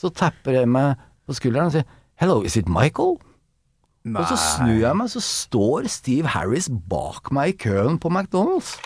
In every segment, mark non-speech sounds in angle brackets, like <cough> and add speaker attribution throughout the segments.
Speaker 1: så tapper jeg meg på skulderen og sier 'Hello, is it Michael?' Og så snur jeg meg, så står Steve Harris bak meg i køen på McDonald's.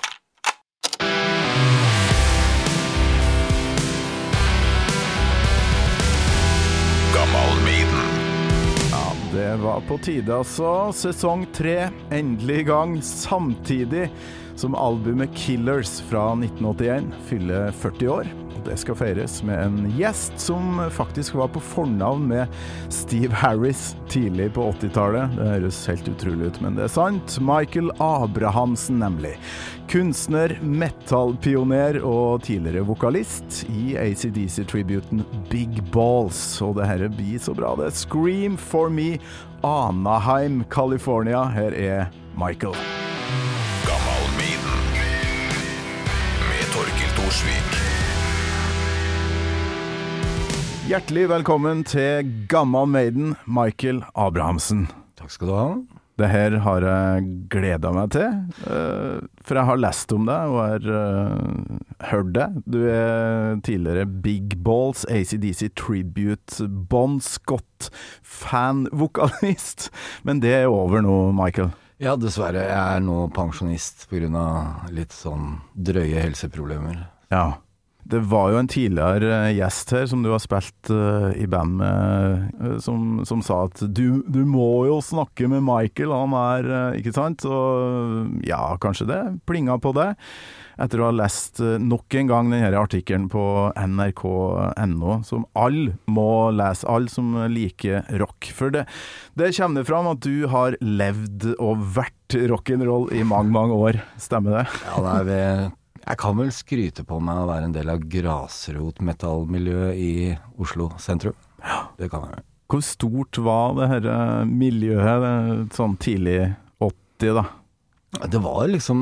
Speaker 2: Det var på tide, altså. Sesong tre endelig i gang, samtidig som albumet Killers fra 1981 fyller 40 år. Det skal feires med en gjest som faktisk var på fornavn med Steve Harris tidlig på 80-tallet. Det høres helt utrolig ut, men det er sant. Michael Abrahamsen, nemlig. Kunstner, metallpioner og tidligere vokalist i ACDC-tributen Big Balls. Og det her blir så bra, det. Scream for me, Anaheim, California. Her er Michael. Hjertelig velkommen til Gammal Maiden, Michael Abrahamsen.
Speaker 1: Takk skal du ha.
Speaker 2: Det her har jeg gleda meg til, eh, for jeg har lest om deg og har eh, hørt det. Du er tidligere Big Balls, ACDC Tribute, Bon Scott-fan-vokalist. Men det er over nå, Michael.
Speaker 1: Ja, dessverre. Jeg er nå pensjonist pga. litt sånn drøye helseproblemer.
Speaker 2: Ja. Det var jo en tidligere eh, gjest her som du har spilt uh, i band med, uh, som, som sa at du, du må jo snakke med Michael, han er uh, Ikke sant? Og ja, kanskje det plinga på det. Etter å ha lest nok en gang denne artikkelen på nrk.no, som alle må lese, alle som liker rock. For det, det kommer det fram at du har levd og vært rock'n'roll i mange, mange år. Stemmer det?
Speaker 1: Ja, det er vi, jeg kan vel skryte på meg å være en del av grasrotmetallmiljøet i Oslo sentrum. Ja, det kan jeg.
Speaker 2: Hvor stort var det her eh, miljøet det, sånn tidlig 80, da?
Speaker 1: Det var liksom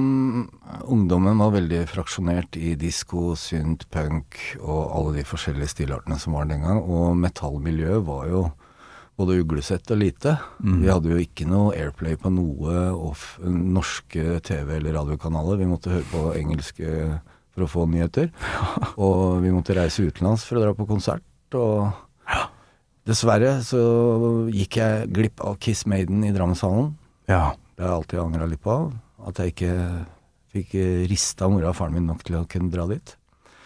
Speaker 1: Ungdommen var veldig fraksjonert i disko, synt, punk og alle de forskjellige stilartene som var den gang. Og metallmiljøet var jo både uglesett og lite. Vi hadde jo ikke noe airplay på noe off, norske TV- eller radiokanaler. Vi måtte høre på engelske for å få nyheter. <laughs> Og vi måtte reise utenlands for å dra på konsert. Og dessverre så gikk jeg glipp av Kiss Maiden i Drammenshallen.
Speaker 2: Ja.
Speaker 1: Det har jeg alltid angra litt på. At jeg ikke fikk rista mora og faren min nok til å kunne dra dit.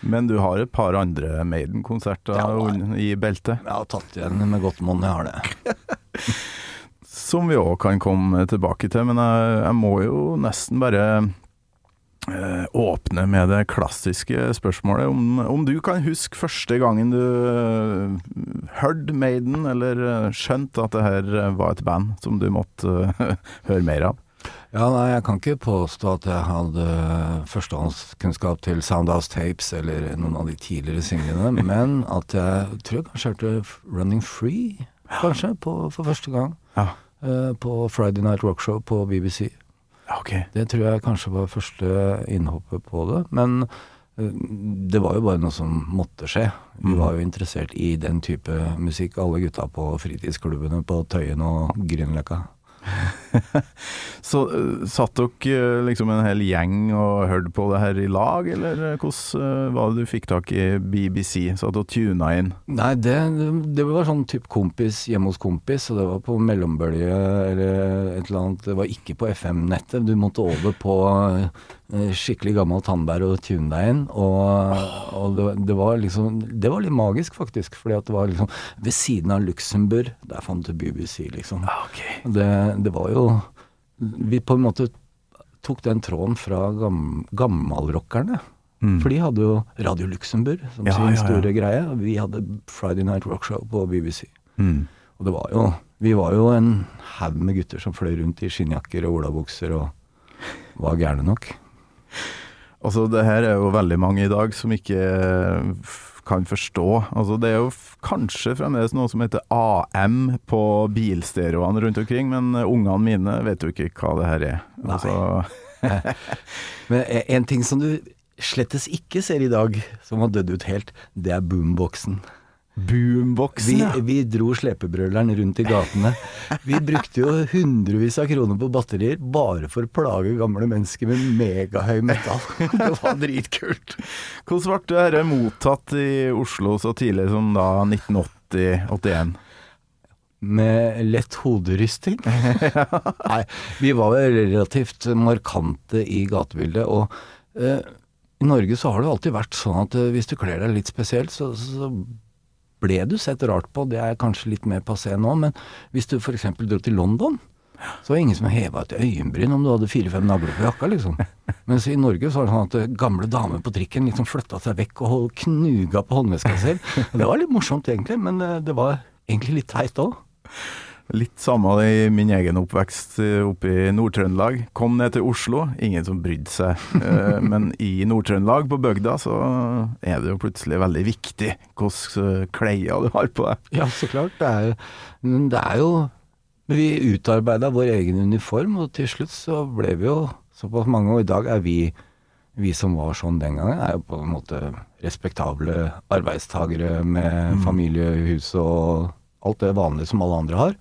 Speaker 2: Men du har et par andre Maiden-konserter
Speaker 1: Ja,
Speaker 2: i beltet,
Speaker 1: Jeg har tatt igjen med godt monn, jeg har det. <laughs>
Speaker 2: som vi òg kan komme tilbake til. Men jeg, jeg må jo nesten bare eh, åpne med det klassiske spørsmålet. Om, om du kan huske første gangen du eh, hørte Maiden, eller eh, skjønte at det her eh, var et band som du måtte eh, <laughs> høre mer av?
Speaker 1: Ja, nei, jeg kan ikke påstå at jeg hadde førstehåndskunnskap til Soundhouse Tapes eller noen av de tidligere singlene, <laughs> men at jeg tror jeg kanskje hørte Running Free, kanskje, på, for første gang.
Speaker 2: Ja.
Speaker 1: Uh, på Friday Night Rockshow på BBC.
Speaker 2: Okay.
Speaker 1: Det tror jeg kanskje var første innhoppet på det. Men uh, det var jo bare noe som måtte skje. Vi
Speaker 2: Mhm.
Speaker 1: var jo interessert i den type musikk, alle gutta på fritidsklubbene på Tøyen og Grünerløkka. <laughs>
Speaker 2: Så eh, satt dere eh, liksom en hel gjeng og hørte på det her i lag, eller eh, hvordan var det du fikk tak i BBC? Satt og tuna inn?
Speaker 1: Nei, det, det var sånn type kompis hjemme hos kompis, og det var på mellombølge eller et eller annet. Det var ikke på FM-nettet. Du måtte over på skikkelig gammel tannbær og tune deg inn. Og, og det, det var liksom Det var litt magisk, faktisk. Fordi at det var liksom ved siden av Luxembourg, der fant du BBC, liksom. Det, det var jo Vi på en måte tok den tråden fra gam, gammalrockerne.
Speaker 2: Mm.
Speaker 1: For de hadde jo Radio Luxembourg som
Speaker 2: Ja,
Speaker 1: sin
Speaker 2: ja, ja.
Speaker 1: store greie, og vi hadde Friday Night Rockshow på BBC.
Speaker 2: Mm.
Speaker 1: Og det var jo Vi var jo en haug med gutter som fløy rundt i skinnjakker og olabukser og var gærne nok.
Speaker 2: Altså, det her er jo veldig mange i dag som ikke eh, kan forstå. Altså, det er jo kanskje fremdeles noe som heter AM på bilstereoene rundt omkring, men eh, ungene mine vet jo ikke hva det her er. Altså, <laughs>
Speaker 1: Men e- en ting som du slettes ikke ser i dag, som har dødd ut helt, det er boomboxen.
Speaker 2: Boomboxen,
Speaker 1: Vi, vi dro slepebrøleren rundt i gatene. Vi brukte jo hundrevis av kroner på batterier bare for å plage gamle mennesker med megahøy metall. <laughs> Det var dritkult.
Speaker 2: Hvordan ble dette mottatt i Oslo så tidlig som da 1980-81?
Speaker 1: Med lett hoderysting. <laughs> Nei, vi var vel relativt markante i gatebildet. Og eh, i Norge så har det alltid vært sånn at eh, hvis du kler deg litt spesielt, så, så ble du sett rart på. Det er kanskje litt mer passé nå, men hvis du f.eks. dro til London, så var det ingen som heva et øyenbryn om du hadde fire-fem nagler på jakka, liksom. Mens i Norge så var det sånn at eh, gamle damer på trikken liksom flytta seg vekk og knuga på håndveska selv. Det var litt morsomt egentlig, men eh, det var egentlig litt teit òg.
Speaker 2: Litt samme i min egen oppvekst eh, oppe i Nord-Trøndelag. Kom ned til Oslo, ingen som brydde seg. <laughs> Eh, Men i Nord-Trøndelag, på bygda, så er det jo plutselig veldig viktig hvilke klær du har på deg.
Speaker 1: Ja, så klart. Det er, jo- men det er jo Vi utarbeida vår egen uniform, og til slutt så ble vi jo såpass mange, og i dag er vi vi som var sånn den gangen, er jo på en måte respektable arbeidstagere med familiehus og alt det vanlige som alle andre har.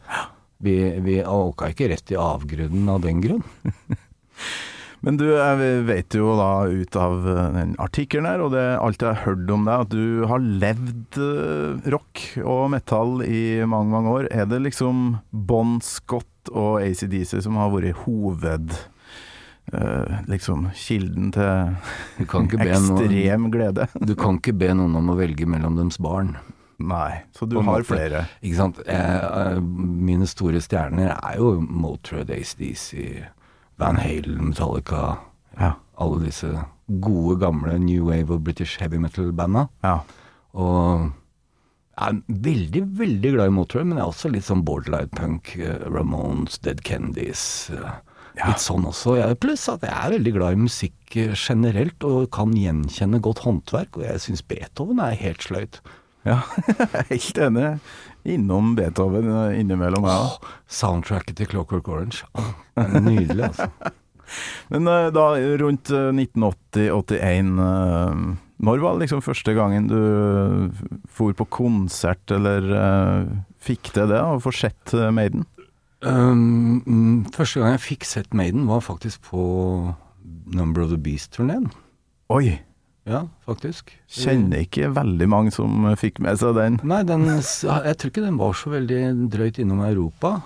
Speaker 1: Vi, vi åka ikke rett i avgrunnen av den grunn. <laughs>
Speaker 2: Men du, jeg vet jo da ut av eh, den artikkelen her, og det alt jeg har hørt om deg, at du har levd eh, rock og metall i mange, mange år. Er det liksom Bon Scott og ACDC som har vært hoved... Uh, liksom kilden til
Speaker 1: be <laughs> noen,
Speaker 2: ekstrem glede?
Speaker 1: du kan ikke be noen om å velge mellom deres barn.
Speaker 2: Nei, så du har
Speaker 1: måte.
Speaker 2: flere.
Speaker 1: Ikke sant. Eh, eh, mine store stjerner er jo Motörhead, ACDC, Van Halen, Metallica.
Speaker 2: Ja.
Speaker 1: Alle disse gode, gamle New Wave og British Heavy Metal-banda.
Speaker 2: ja.
Speaker 1: Og jeg er veldig, veldig glad i Motörhead, men jeg er også litt sånn borderline punk. eh, Ramones, Dead Kennedys. eh,
Speaker 2: Ja.
Speaker 1: Litt sånn også. Jeg, pluss at jeg er veldig glad i musikk generelt, og kan gjenkjenne godt håndverk. Og jeg syns Beethoven er helt sløyt.
Speaker 2: Ja, <laughs> helt enig. Innom Beethoven eh, innimellom, ja.
Speaker 1: Åh, soundtracket til Clockwork Orange. Oh, det er nydelig, altså. <laughs>
Speaker 2: Men eh, da rundt 1980-81, når var det liksom første gangen du for på konsert, eller eh, fikk til det, og få sett eh, Maiden?
Speaker 1: Um, mm, første gang jeg fikk sett Maiden, var faktisk på Number of the Beast-turneen.
Speaker 2: Oi,
Speaker 1: Ja, faktisk.
Speaker 2: kjenner ikke veldig mange som fikk med seg den.
Speaker 1: Nei, den, jeg tror ikke den var så veldig drøyt innom Europa.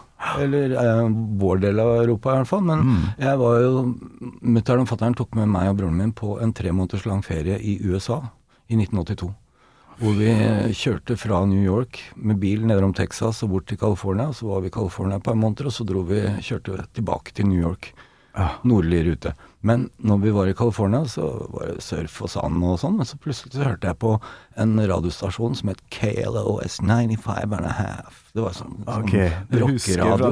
Speaker 1: Eller eh, vår del av Europa, i hvert fall. Men
Speaker 2: Mm.
Speaker 1: jeg var jo Mutter'n og fatter'n tok med meg og broren min på en tre måneders lang ferie i USA i 1982. Hvor vi kjørte fra New York med bil nedom Texas og bort til California. Så var vi i California et par måneder, og så vi, kjørte tilbake til New York. Nordlig rute. Men når vi var i California, så var det surf og sand og sånn. Men så plutselig så hørte jeg på en radiostasjon som het KLOS 95 and a half. Det var sånn, sånn
Speaker 2: Ok, du husker
Speaker 1: rockeradio.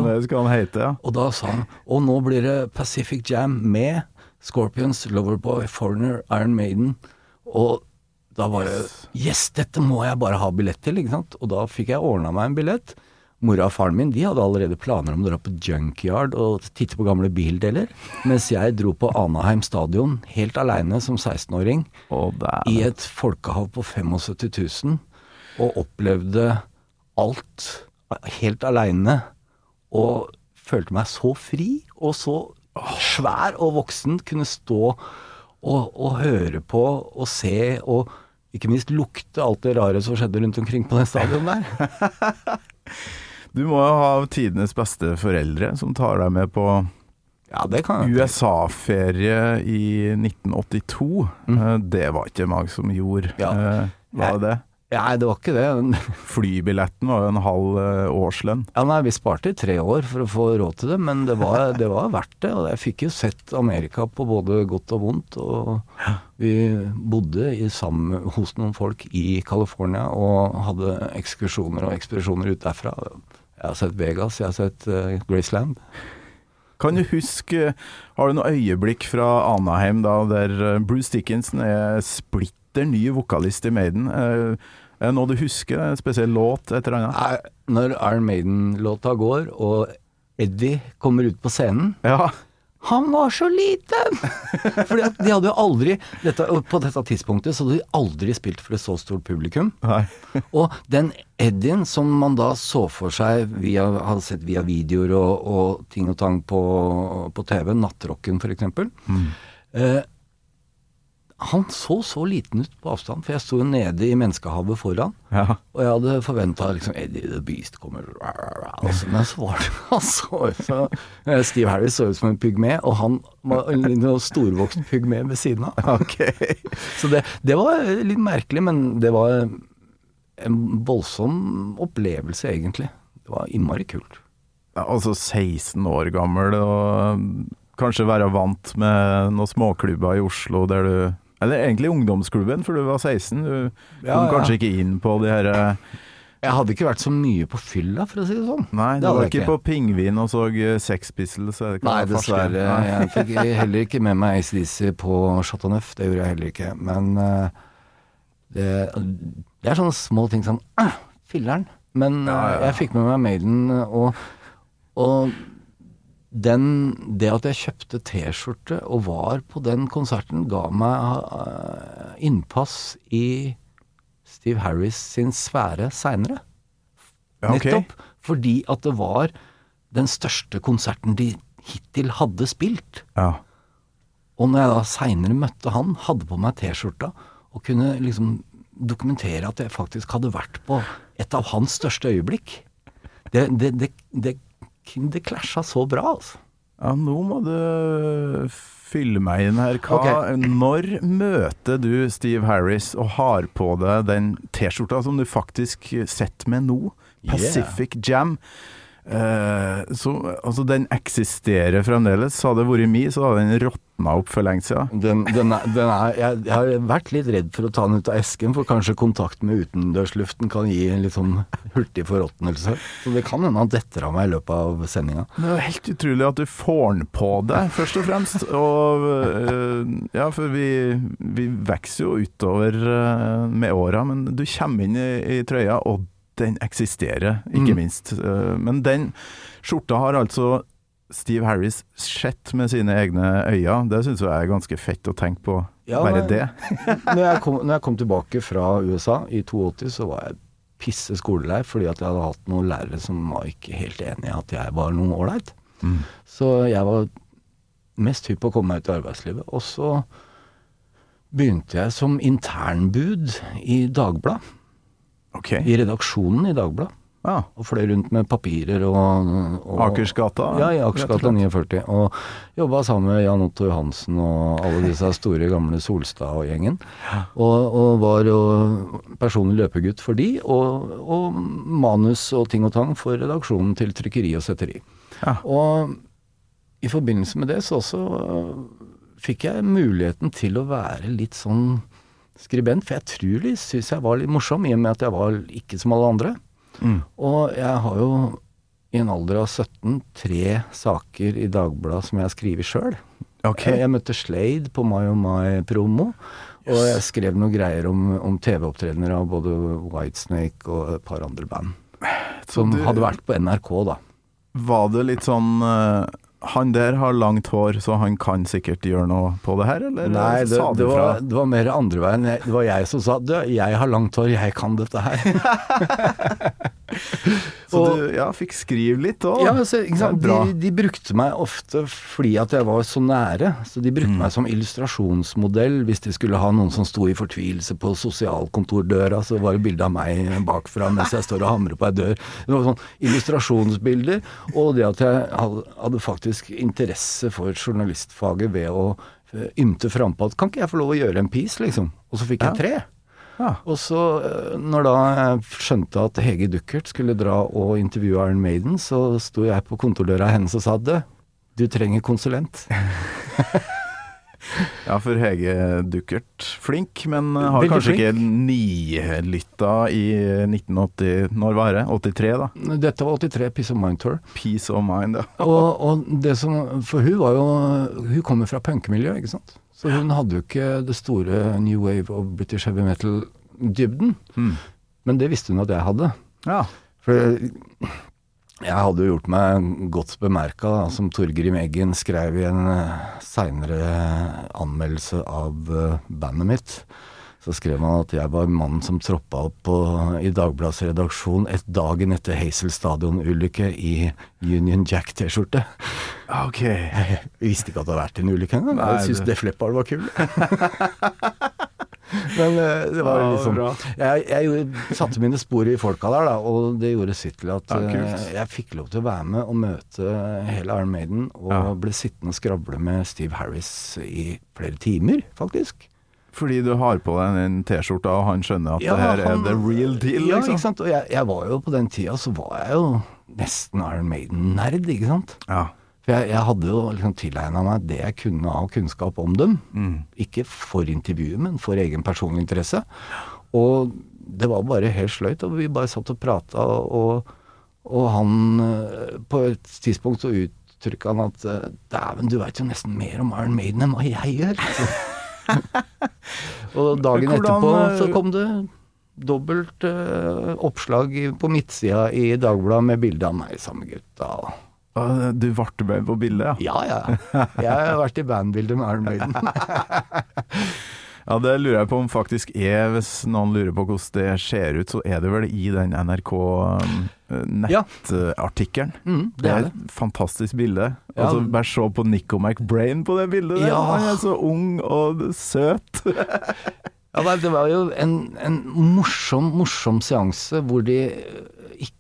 Speaker 2: ja.
Speaker 1: Og da sa han Og nå blir det Pacific Jam med Scorpions, Loverboy, Foreigner, Iron Maiden. Og da var det Yes, dette må jeg bare ha billett til, ikke sant. Og da fikk jeg ordna meg en billett. Mora og faren min de hadde allerede planer om å dra på junkyard og titte på gamle bildeler. Mens jeg dro på Anaheim stadion helt aleine som 16-åring
Speaker 2: Å,
Speaker 1: i et folkehav på 75 000 og opplevde alt helt aleine. Og følte meg så fri og så svær og voksen. Kunne stå og, og høre på og se og ikke minst lukte alt det rare som skjedde rundt omkring på det stadionet der. <laughs> <laughs>
Speaker 2: Du må jo ha tidenes beste foreldre som tar deg med på
Speaker 1: Ja.
Speaker 2: USA-ferie i 1982. Mm. Det var ikke mange som gjorde.
Speaker 1: Ja.
Speaker 2: Eh, Var det det?
Speaker 1: Nei, det var ikke det. <laughs>
Speaker 2: Flybilletten var jo en halv eh, årslønn.
Speaker 1: Ja, nei, vi sparte i tre år for å få råd til det, men det var, <laughs> det var verdt det. Og jeg fikk jo sett Amerika på både godt og vondt. Og vi bodde i sammen hos noen folk i California og hadde ekskursjoner og ekspedisjoner ut derfra. Jeg har sett Vegas, jeg har sett uh, Graceland.
Speaker 2: Kan du huske Har du noe øyeblikk fra Anaheim da der eh, Bruce Dickinson er splitter ny vokalist i Maiden? Eh, Er det noe du husker? En spesiell låt? Et eller annet?
Speaker 1: Når Iron Maiden-låta går, og Eddie kommer ut på scenen
Speaker 2: Ja.
Speaker 1: Han var så liten! <laughs> Fordi at de hadde jo aldri dette, På dette tidspunktet så hadde de aldri spilt for et så stort publikum.
Speaker 2: Nei. <laughs>
Speaker 1: Og den Eddien som man da så for seg via, hadde sett via videoer og, og ting og tang på, på TV, Nattrocken f.eks. Eh, han så så liten ut på avstand, for jeg sto nede i menneskehavet foran.
Speaker 2: Ja.
Speaker 1: Og jeg hadde forventa liksom Eddie the Beast kommer altså, Men så var det <laughs> Han så ut som eh, Steve Harris så ut som en pygme, og han var en storvokst pygme ved siden av. <laughs>
Speaker 2: Ok.
Speaker 1: Så det, det var litt merkelig, men det var en voldsom opplevelse, egentlig. Det var innmari kult.
Speaker 2: Altså 16 år gammel og kanskje være vant med noen småklubber i Oslo der du Eller egentlig ungdomsklubben, for du var 16. Du kom
Speaker 1: Ja, ja.
Speaker 2: kanskje ikke inn på de her eh,
Speaker 1: Jeg hadde ikke vært så mye på fylla, for å si det sånn.
Speaker 2: Nei, du var ikke
Speaker 1: ikke.
Speaker 2: på Pingvin og så Sex Pistols?
Speaker 1: Nei, dessverre.
Speaker 2: Nei.
Speaker 1: Jeg fikk heller ikke med meg ACDC på Chateau Neuf. Det gjorde jeg heller ikke. Men uh, det, det er sånne små ting som <clears throat> ah, Filler'n. Men eh, jeg fikk med meg Maiden, og, og den, det at jeg kjøpte T-skjorte og var på den konserten, ga meg eh, innpass i Steve Harris sin sfære seinere.
Speaker 2: Ja, okay.
Speaker 1: Nettopp fordi at det var den største konserten de hittil hadde spilt.
Speaker 2: Ja.
Speaker 1: Og når jeg da seinere møtte han, hadde på meg T-skjorta og kunne liksom dokumentere at jeg faktisk hadde vært på et av hans største øyeblikk Det, det, det, det, det klasja så bra, altså.
Speaker 2: ja, nå må du fylle meg inn her. Hva, Når møter du Steve Harris og har på deg den T-skjorta som du faktisk sitter med nå?
Speaker 1: Yeah.
Speaker 2: Pacific Jam. Eh, så, altså, den eksisterer fremdeles. Hadde det vært mi, så hadde den råtna opp for lenge siden.
Speaker 1: Den, den er, den er, jeg, jeg har vært litt redd for å ta den ut av esken, for kanskje kontakt med utendørsluften kan gi en litt sånn hurtig forråtnelse. Så det kan hende han detter av meg i løpet av sendinga.
Speaker 2: Det er helt utrolig at du får den på deg, først og fremst. Og eh, ja, for vi, vi vokser jo utover eh, med åra, men du kommer inn i, i trøya, og den eksisterer, ikke
Speaker 1: Mm.
Speaker 2: minst. Eh, men den skjorta har altså Steve Harris sett med sine egne øyne. Det syns jeg er ganske fett å tenke på.
Speaker 1: Ja,
Speaker 2: Bare det. <laughs>
Speaker 1: når, jeg kom, når jeg kom tilbake fra USA i 82, så var jeg pisse skolelei fordi at jeg hadde hatt noen lærere som var ikke helt enig i at jeg var noen ålreit.
Speaker 2: Mm.
Speaker 1: Så jeg var mest hypp på å komme meg ut i arbeidslivet. Og så begynte jeg som internbud i Dagbladet.
Speaker 2: Ok.
Speaker 1: I redaksjonen i Dagbladet.
Speaker 2: Ja.
Speaker 1: Og fløy rundt med papirer og, og
Speaker 2: Akersgata?
Speaker 1: Ja, i Akersgata 49. Og jobba sammen med Jan Otto Johansen og alle disse store, gamle Solstad og gjengen. Og, og var jo personlig løpegutt for de, og, og manus og ting og tang for redaksjonen til trykkeri og setteri.
Speaker 2: Ja.
Speaker 1: Og i forbindelse med det så også fikk jeg muligheten til å være litt sånn skribent, for jeg tror de syntes jeg var litt morsom, i og med at jeg var ikke som alle andre.
Speaker 2: Mm.
Speaker 1: Og jeg har jo i en alder av 17 tre saker i Dagbladet som jeg har skrevet sjøl.
Speaker 2: Okay.
Speaker 1: Jeg, jeg møtte Slade på My og My-promo, og jeg skrev noen greier om, om TV-opptredener av både Whitesnake og et par andre band.
Speaker 2: Så
Speaker 1: Som
Speaker 2: du-
Speaker 1: hadde vært på NRK, da.
Speaker 2: Var det litt sånn eh, Han der har langt hår, så han kan sikkert gjøre noe på det her, eller
Speaker 1: Nei, det, det, var, det var mer andre veien. Det var jeg som sa du, jeg har langt hår, jeg kan dette her. <laughs>
Speaker 2: Så
Speaker 1: og-
Speaker 2: du ja, fikk skrive litt òg?
Speaker 1: Ja, så, sant?
Speaker 2: Bra.
Speaker 1: De, de brukte meg ofte fordi at jeg var så nære. Så de brukte
Speaker 2: Mm.
Speaker 1: meg som illustrasjonsmodell hvis de skulle ha noen som sto i fortvilelse på sosialkontordøra. Så var det bilde av meg bakfra mens jeg står og hamrer på ei dør. Det var sånn illustrasjonsbilder. Og det at jeg hadde, hadde faktisk interesse for journalistfaget ved å eh, ymte frampå at kan ikke jeg få lov å gjøre en piece, liksom? Og så fikk jeg tre.
Speaker 2: Ja.
Speaker 1: Og så, eh, når da jeg skjønte at Hege Duckert skulle dra og intervjue Iron Maiden, så sto jeg på kontordøra hennes og sa det, du trenger konsulent. <laughs>
Speaker 2: ja, for Hege Duckert, flink, men har
Speaker 1: Veldig
Speaker 2: kanskje
Speaker 1: flink.
Speaker 2: ikke nilytta i 1980 Når var det? 83, da?
Speaker 1: Dette var 83 Peace of Mind Tour.
Speaker 2: Peace of mind, ja. <laughs>
Speaker 1: Og, og det som, for hun var jo Hun kommer fra punkemiljøet, ikke sant. Så hun hadde jo ikke det store new wave of British heavy metal-dybden.
Speaker 2: Mm.
Speaker 1: Men det visste hun at jeg hadde.
Speaker 2: Ja.
Speaker 1: For Jeg hadde jo gjort meg godt bemerka, da, som Torgrim Eggen skrev i en uh, seinere anmeldelse av eh, bandet mitt. Så skrev han at jeg var mannen som troppa opp på, i Dagbladets redaksjon et dagen etter Hazel Stadion-ulykke i Union Jack-T-skjorte.
Speaker 2: Ok. <laughs>
Speaker 1: Jeg visste ikke at det hadde vært en ulykke engang. Jeg syntes
Speaker 2: det-
Speaker 1: Def Leppard var kul. <laughs> Men eh, det var
Speaker 2: Ja,
Speaker 1: liksom. Jeg, jeg satte mine spor i folka der, da, og det gjorde sitt til at
Speaker 2: Ja,
Speaker 1: eh, jeg fikk lov til å være med og møte hele Iron Maiden, og
Speaker 2: Ja.
Speaker 1: ble sittende og skravle med Steve Harris i flere timer, faktisk.
Speaker 2: Fordi du har på deg den T-skjorta, og han skjønner at
Speaker 1: Ja,
Speaker 2: det her
Speaker 1: han-
Speaker 2: er the real deal,
Speaker 1: Ja,
Speaker 2: liksom?
Speaker 1: ikke sant. Og jeg, jeg var jo på den tida, så var jeg jo nesten Iron Maiden-nerd, ikke sant.
Speaker 2: Ja.
Speaker 1: For jeg, jeg hadde jo liksom tilegna meg det jeg kunne av kunnskap om dem.
Speaker 2: Mm.
Speaker 1: Ikke for intervjuet, men for egen personlig interesse. Og det var bare helt sløyt, og vi bare satt og prata, og, og han eh, På et tidspunkt så uttrykka han at eh, Dæven, du veit jo nesten mer om Iron Maiden enn hva jeg gjør. <laughs> og dagen
Speaker 2: Hvordan,
Speaker 1: etterpå så
Speaker 2: eh,
Speaker 1: kom det dobbelt uh, oppslag på midtsida i Dagbladet med bilde av meg sammen med gutta. og
Speaker 2: Du ble med på bildet, ja?
Speaker 1: ja, ja. Jeg har vært i bandbildet med Iron Maiden. <laughs>
Speaker 2: Ja, det lurer jeg på om faktisk er, hvis noen lurer på hvordan det ser ut, så er det vel i den NRK nettartikkelen.
Speaker 1: Ja. Mm,
Speaker 2: Det
Speaker 1: det
Speaker 2: er et fantastisk bilde.
Speaker 1: Ja.
Speaker 2: Altså, bare se på Nico McBrain på det bildet. der.
Speaker 1: Ja.
Speaker 2: Han er så ung og søt. <laughs>
Speaker 1: Ja, det var jo en, en morsom, morsom seanse hvor de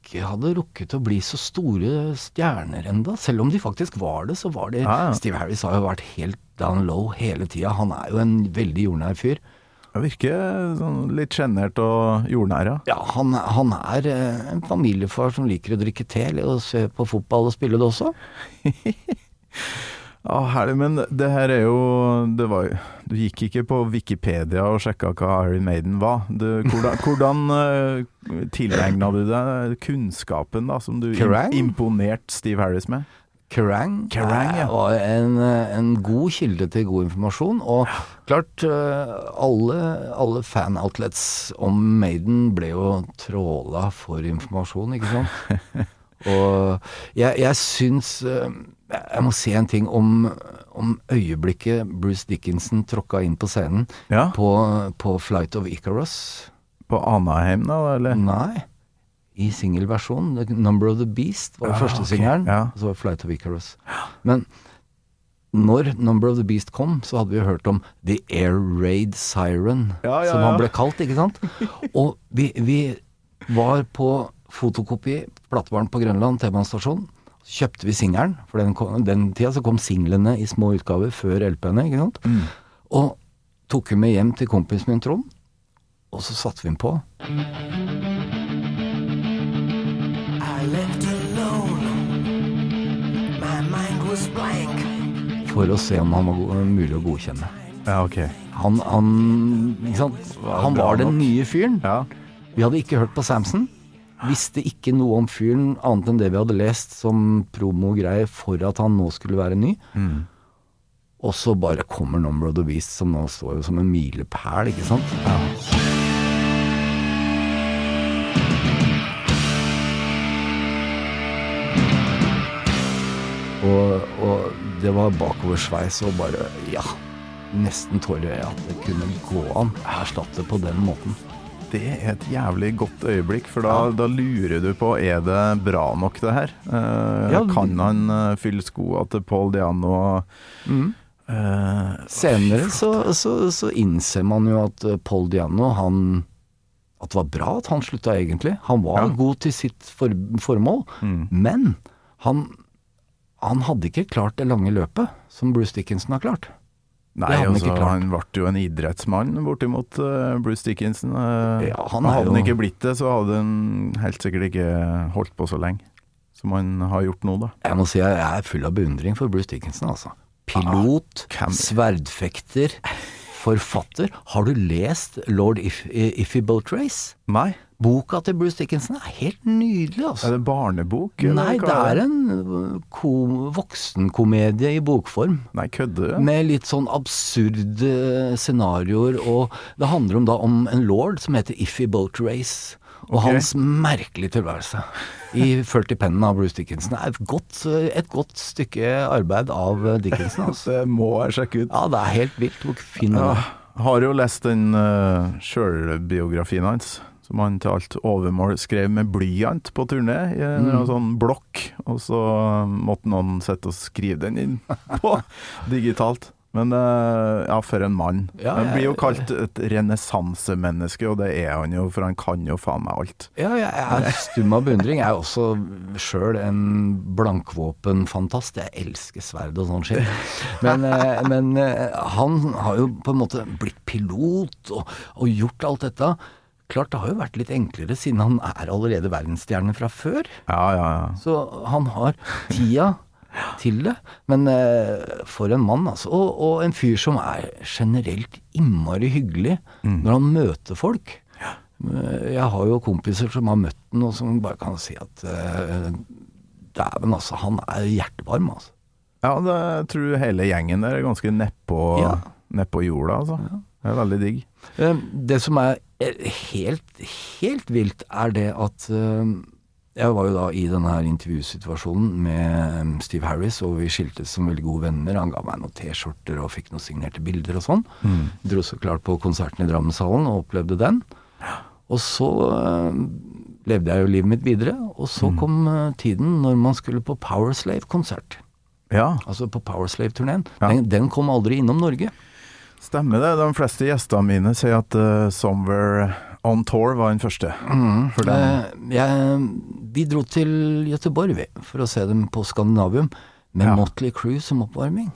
Speaker 1: ikke hadde rukket å bli så store stjerner enda. Selv om de faktisk var det, så var de
Speaker 2: Ja, ja.
Speaker 1: Steve Harris har jo vært helt down low hele tida. Han er jo en veldig jordnær fyr.
Speaker 2: Han virker sånn litt sjenert og jordnær, ja.
Speaker 1: Ja, han, han er eh, en familiefar som liker å drikke te og se på fotball og spille det også. <laughs>
Speaker 2: Ja, herlig, men det her er jo det var, Du gikk ikke på Wikipedia og sjekka hva Iron Maiden var. Du, hvordan <laughs> hvordan uh, tilegna du deg kunnskapen da, som du
Speaker 1: Kerrang?
Speaker 2: imponerte Steve Harris med?
Speaker 1: Kerrang,
Speaker 2: Kerrang, ja.
Speaker 1: eh, var en, eh, en god kilde til god informasjon. Og klart, eh, alle, alle fan-outlets om Maiden ble jo tråla for informasjon, ikke sant. <laughs> Og jeg, jeg syns eh, Jeg må si en ting om, om øyeblikket Bruce Dickinson tråkka inn på scenen
Speaker 2: Ja,
Speaker 1: på, på Flight of Icarus.
Speaker 2: På Anaheim, da, eller?
Speaker 1: Nei. I singelversjon. Number of the Beast var
Speaker 2: ja,
Speaker 1: første
Speaker 2: okay.
Speaker 1: singelen.
Speaker 2: ja.
Speaker 1: Og så var Flight of Icarus. Men når Number of the Beast kom, så hadde vi hørt om The Air Raid Siren,
Speaker 2: Ja, ja,
Speaker 1: som han ble kalt, ikke sant? <laughs> Og vi, vi var på fotokopi, platebaren på Grønland, T-banestasjon. Kjøpte vi singelen, for den, kom, den tida så kom singlene i små utgaver før LP-ene, ikke sant?
Speaker 2: Mm.
Speaker 1: Og tok hun med hjem til kompisen min Trond, og så satte vi den på.
Speaker 3: I left alone. My mind was blank.
Speaker 1: For å se om han var mulig å godkjenne.
Speaker 2: Ja, ok.
Speaker 1: Han, han, ikke sant? han var den nye fyren.
Speaker 2: Ja.
Speaker 1: Vi hadde ikke hørt på Samson. Visste ikke noe om fyren annet enn det vi hadde lest som promogreier for at han nå skulle være ny.
Speaker 2: Mm.
Speaker 1: Og så bare kommer Number of the Beast, som nå står jo som en milepæl, ikke sant. Og, og det var bakoversveis og bare Ja. Nesten tårer i øyet at det kunne gå an å erstatte på den måten.
Speaker 2: Det er et jævlig godt øyeblikk, for da, da lurer du på er det bra nok det her. Uh,
Speaker 1: Ja,
Speaker 2: kan han uh, fylle skoa til Paul Diano? Eh,
Speaker 1: Senere så, så, så innser man jo at Paul Diano, han At det var bra at han slutta, egentlig. Han var
Speaker 2: Ja.
Speaker 1: god til sitt for, formål,
Speaker 2: Mm.
Speaker 1: men han, han hadde ikke klart det lange løpet som Bruce Dickinson har klart.
Speaker 2: Nei,
Speaker 1: han
Speaker 2: altså, han ble jo en idrettsmann bortimot uh, Bruce Dickinson. Uh,
Speaker 1: Ja, han
Speaker 2: hadde han
Speaker 1: jo-
Speaker 2: ikke blitt det, så hadde han helt sikkert ikke holdt på så lenge som han har gjort nå, da.
Speaker 1: Jeg må si jeg er full av beundring for Bruce Dickinson, altså. Pilot,
Speaker 2: ah,
Speaker 1: sverdfekter, forfatter. Har du lest Lord If Iffy Boat Race?
Speaker 2: Nei,
Speaker 1: Boka til Bruce Dickinson er helt nydelig, altså.
Speaker 2: er det en barnebok?
Speaker 1: Nei, det er en ko voksenkomedie i bokform.
Speaker 2: Nei, kødder du?
Speaker 1: Med litt sånn absurde scenarioer, og det handler om da om en lord som heter Iffy Boat Race. Og
Speaker 2: okay.
Speaker 1: hans merkelige tilværelse i 40 pennen av Bruce Dickinson er et godt, et godt stykke arbeid av Dickinson. <laughs> Altså.
Speaker 2: Det må jeg sjekke ut.
Speaker 1: Ja, det er helt vilt hvor fin den
Speaker 2: Ja,
Speaker 1: er.
Speaker 2: har jo lest den uh, sjølbiografien hans, som han til alt overmål skrev med blyant på turné, i en mm. sånn blokk. Og så måtte noen sitte og skrive den inn <laughs> på digitalt. Men eh, ja, for en mann.
Speaker 1: Ja,
Speaker 2: han blir jo kalt et renessansemenneske, og det er han jo, for han kan jo faen meg alt.
Speaker 1: Ja, jeg er stum av beundring. Jeg er også sjøl en blankvåpenfantast. Jeg elsker sverd og sånn skitt. Men, eh, men eh, han har jo på en måte blitt pilot og, og gjort alt dette. Klart det har jo vært litt enklere, siden han er allerede verdensstjerne fra før.
Speaker 2: Ja, ja, ja.
Speaker 1: Så han har tida til det. Men eh, for en mann, altså. Og, og en fyr som er generelt innmari hyggelig når han møter folk. Eh, Jeg har jo kompiser som har møtt den, og som bare kan si at eh, Dæven, altså. Han er hjertevarm, altså.
Speaker 2: Ja, det, tror hele gjengen der er ganske nedpå
Speaker 1: Ja.
Speaker 2: på jorda, altså. Det er veldig digg.
Speaker 1: Eh, Det som er eh, helt, helt vilt, er det at eh, jeg var jo da i denne her intervjusituasjonen med eh, Steve Harris, og vi skiltes som veldig gode venner. Han ga meg noen T-skjorter og fikk noen signerte bilder og sånn. Dro så klart på konserten i Drammenshallen og opplevde den. Og så øh, levde jeg jo livet mitt videre, og så kom eh, tiden når man skulle på Powerslave-konsert.
Speaker 2: Ja,
Speaker 1: Altså på Powerslave-turneen.
Speaker 2: Ja.
Speaker 1: Den, den kom aldri innom Norge.
Speaker 2: Stemmer det. De fleste gjestene mine sier at uh, 'Somewhere On Tour' var den første. Dem.
Speaker 1: Eh, jeg, vi dro til Gøteborg, vi, for å se dem på Skandinavium, med
Speaker 2: Ja.
Speaker 1: Motley Crew som oppvarming.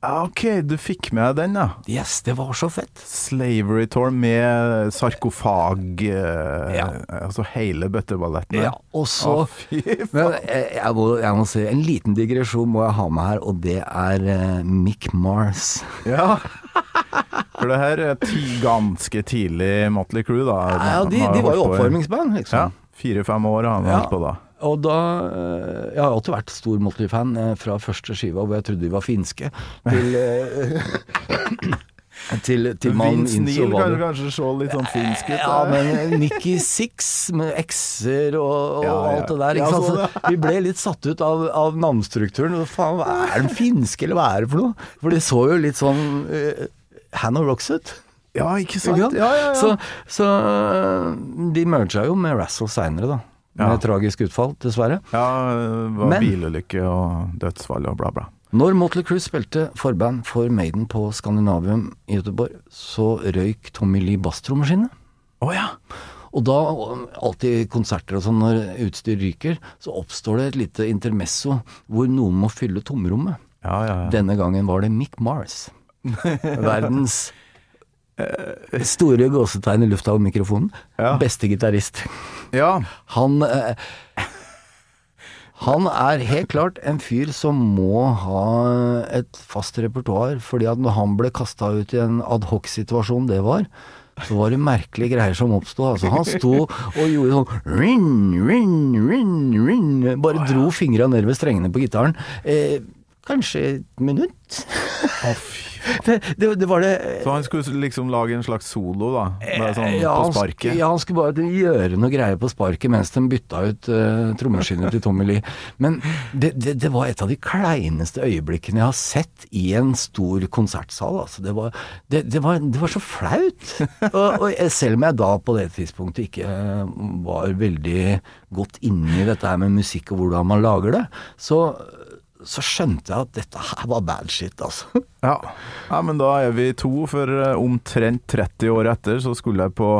Speaker 2: Ja, ok, du fikk med den, ja.
Speaker 1: Yes, det var så fett.
Speaker 2: Slavery Tour med sarkofag eh,
Speaker 1: Ja.
Speaker 2: Altså hele bøtteballetten.
Speaker 1: Ja, og så
Speaker 2: fy
Speaker 1: Men jeg, jeg, må, jeg må si, en liten digresjon må jeg ha med her, og det er uh, Mick Mars.
Speaker 2: Ja. For det her er ganske tidlig Motley Crew, da.
Speaker 1: Ja, de, de var jo
Speaker 2: oppformingsband,
Speaker 1: liksom.
Speaker 2: Ja. Fire-fem år har han
Speaker 1: Ja.
Speaker 2: holdt på da.
Speaker 1: Og da eh, Jeg har alltid vært stor Motley-fan eh, fra første skiva, hvor jeg trodde de var finske, til eh, <coughs> Til, til man innså hva
Speaker 2: kan kanskje se litt sånn finsk ut.
Speaker 1: Ja, men Nikki Six med X-er og, og
Speaker 2: Ja, ja.
Speaker 1: alt det der. Ikke sant? Så vi ble litt satt ut av, av navnstrukturen. Faen, hva er den finske, eller hva er det for noe? For det så jo litt sånn uh, Hannah Rocks ut.
Speaker 2: Ja, ikke
Speaker 1: Ikke
Speaker 2: sant? Ja, ja, ja.
Speaker 1: Så, så de merga jo med Razzle seinere, da. Med
Speaker 2: Ja.
Speaker 1: tragisk utfall, dessverre.
Speaker 2: ja, det var
Speaker 1: Men-
Speaker 2: bilulykke og dødsfall og bla, bla.
Speaker 1: Når Motley Crue spilte forband for Maiden på Skandinavium i Göteborg, så røyk Tommy Lee basstrommeskinnet.
Speaker 2: Oh, ja.
Speaker 1: Og da, alltid konserter og sånn, når utstyr ryker, så oppstår det et lite intermesso hvor noen må fylle tomrommet.
Speaker 2: Ja, ja, ja.
Speaker 1: Denne gangen var det Mick Mars. <laughs> Verdens store gåsetegn i lufta av mikrofonen.
Speaker 2: Ja.
Speaker 1: Beste gitarist.
Speaker 2: ja.
Speaker 1: Han eh, Han er helt klart en fyr som må ha et fast repertoar, fordi at når han ble kasta ut i en adhoc-situasjon det var, så var det merkelige greier som oppsto. Altså, han sto og gjorde sånn rin, rin, rin, rin, Bare dro fingra ved strengene på gitaren. Eh, kanskje et minutt?
Speaker 2: Å, fy. <laughs>
Speaker 1: Det, det, det var det
Speaker 2: Så han skulle liksom lage en slags solo, da? Bare sånn
Speaker 1: ja,
Speaker 2: på
Speaker 1: han
Speaker 2: sparket?
Speaker 1: Ja, han skulle bare gjøre noe greier på sparket mens de bytta ut uh, trommeskinnet til Tommy Lee. Men det, det, var et av de kleineste øyeblikkene jeg har sett i en stor konsertsal. Altså, det, var, var, det var så flaut. <laughs> og, og selv om jeg da på det tidspunktet ikke eh, var veldig godt inne i dette her med musikk og hvordan man lager det, så, så skjønte jeg at dette her var bad shit, altså. <laughs>
Speaker 2: Ja. ja, men da er vi to, for eh, omtrent 30 år etter så skulle jeg på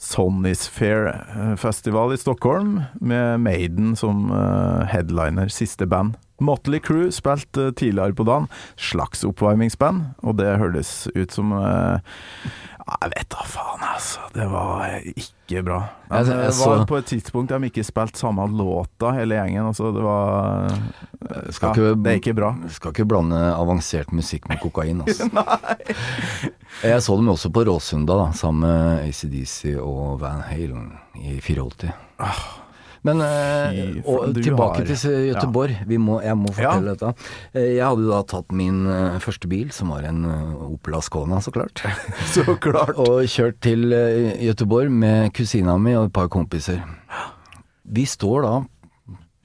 Speaker 2: Sonny's Fair-festival i Stockholm med Maiden som eh, headliner, siste band. Motley Crew spilte eh, tidligere på dagen, slags oppvarmingsband, og det hørtes ut som eh, Jeg vet da faen, altså. Det var ikke bra. Men det var på et tidspunkt de ikke spilte samme låta, hele gjengen. Altså, det var
Speaker 1: Skal
Speaker 2: ja,
Speaker 1: ikke-
Speaker 2: Det er ikke bra.
Speaker 1: Skal ikke blande avansert musikk med kokain, altså. <laughs> Jeg så dem også på Råsunda, da, sammen med ACDC og Van Halen i 84. Men eh,
Speaker 2: Fy
Speaker 1: og tilbake
Speaker 2: har-
Speaker 1: til Gøteborg. Vi må, jeg må fortelle
Speaker 2: Ja.
Speaker 1: dette. Eh, Jeg hadde da tatt min eh, første bil, som var en Opel Ascona, så klart. <laughs>
Speaker 2: Så klart.
Speaker 1: og kjørt til Gøteborg med kusina mi og et par kompiser. Vi står da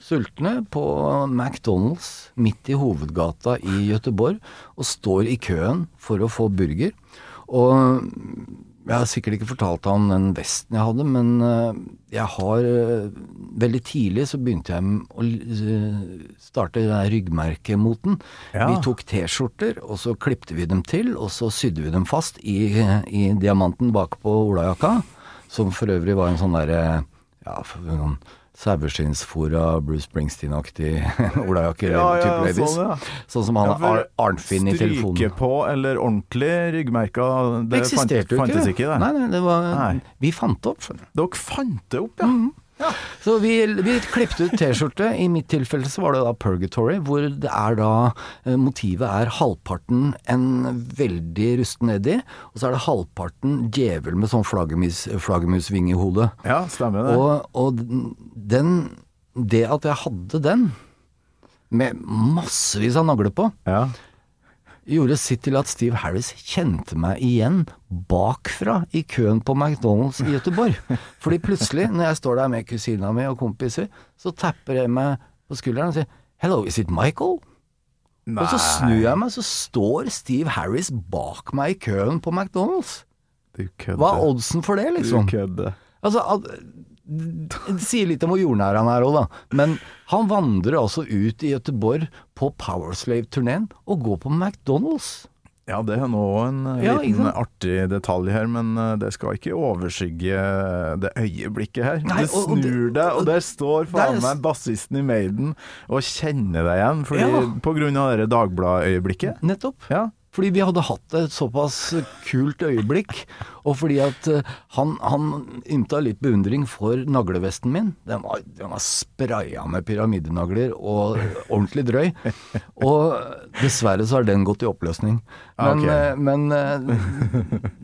Speaker 1: sultne på McDonald's midt i hovedgata i Gøteborg, og står i køen for å få burger. Og jeg har sikkert ikke fortalt han den vesten jeg hadde, men eh, jeg har eh, Veldig tidlig så begynte jeg å eh, starte ryggmerkemoten.
Speaker 2: Ja.
Speaker 1: Vi tok T-skjorter, og så klipte vi dem til, og så sydde vi dem fast i, i diamanten bakpå olajakka, som for øvrig var en sånn derre ja, sånn saueskinnsfora, Bruce Springsteen-aktig <laughs> olajakke.
Speaker 2: Ja, ja,
Speaker 1: type
Speaker 2: sånn, ja.
Speaker 1: Sånn som han
Speaker 2: Ja,
Speaker 1: Arnfinn i telefonen.
Speaker 2: Stryke på eller ordentlig ryggmerka, det
Speaker 1: Det
Speaker 2: fant, fantes ikke, det.
Speaker 1: Nei, nei, det var
Speaker 2: Nei.
Speaker 1: Vi fant det opp, skjønner du.
Speaker 2: Dere fant det opp, ja.
Speaker 1: Mhm.
Speaker 2: Ja.
Speaker 1: Så vi, vi klippte ut T-skjorte. I mitt tilfelle så var det da Purgatory, hvor det er da eh, Motivet er halvparten en veldig rusten Eddie, og så er det halvparten djevel med sånn flaggermus, flaggermusving i hodet.
Speaker 2: Ja, stemmer det.
Speaker 1: Og, og den Det at jeg hadde den, med massevis av nagler på,
Speaker 2: ja.
Speaker 1: Gjorde sitt til at Steve Harris kjente meg igjen bakfra i køen på McDonald's i Gøteborg. Fordi plutselig, når jeg står der med kusina mi og kompiser, så tapper jeg meg på skulderen og sier 'Hello, is it Michael?' Og så snur jeg meg, så står Steve Harris bak meg i køen på McDonald's. Hva er oddsen for det, liksom?
Speaker 2: Du kødder.
Speaker 1: Altså, det <laughs> sier litt om hvor jordnær han er òg, da. Men han vandrer altså ut i Gøteborg på Powerslave-turneen og går på McDonald's.
Speaker 2: Ja, det er nå en eh,
Speaker 1: Ja,
Speaker 2: liten artig detalj her, men eh, det skal ikke overskygge det øyeblikket her.
Speaker 1: Nei, og- og
Speaker 2: snur deg, og der står faen meg bassisten i Maiden og kjenner deg igjen, fordi,
Speaker 1: Ja.
Speaker 2: på grunn av det Dagbladet-øyeblikket.
Speaker 1: Nettopp.
Speaker 2: Ja.
Speaker 1: Fordi vi hadde hatt et såpass kult øyeblikk, og fordi at eh, han, han ymta litt beundring for naglevesten min. Den var, den var spraya med pyramidenagler og ordentlig drøy. Og dessverre så har den gått i oppløsning.
Speaker 2: Ah,
Speaker 1: Men,
Speaker 2: ok.
Speaker 1: eh, men eh,